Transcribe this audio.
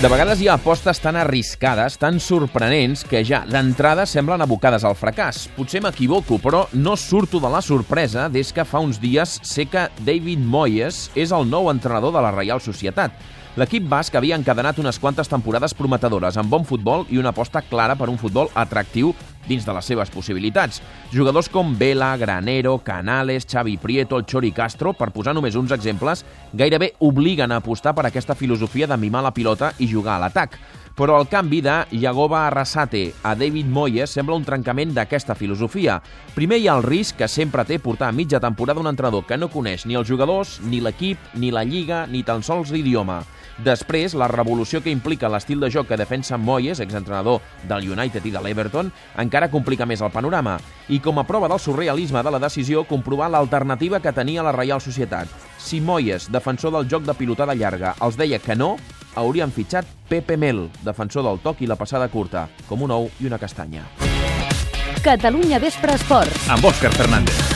De vegades hi ha apostes tan arriscades, tan sorprenents, que ja d'entrada semblen abocades al fracàs. Potser m'equivoco, però no surto de la sorpresa des que fa uns dies sé que David Moyes és el nou entrenador de la Reial Societat. L'equip basc havia encadenat unes quantes temporades prometedores amb bon futbol i una aposta clara per un futbol atractiu dins de les seves possibilitats. Jugadors com Vela, Granero, Canales, Xavi Prieto, el Chori Castro, per posar només uns exemples, gairebé obliguen a apostar per aquesta filosofia de mimar la pilota i jugar a l'atac. Però el canvi de Yagoba Arrasate a David Moyes sembla un trencament d'aquesta filosofia. Primer hi ha el risc que sempre té portar a mitja temporada un entrenador que no coneix ni els jugadors, ni l'equip, ni la lliga, ni tan sols l'idioma. Després, la revolució que implica l'estil de joc que defensa Moyes, exentrenador del United i de l'Everton, encara complica més el panorama. I com a prova del surrealisme de la decisió, comprovar l'alternativa que tenia la Reial Societat. Si Moyes, defensor del joc de pilotada llarga, els deia que no, haurien fitxat Pepe Mel, defensor del toc i la passada curta, com un ou i una castanya. Catalunya Vespre Esports. Amb Òscar Fernández.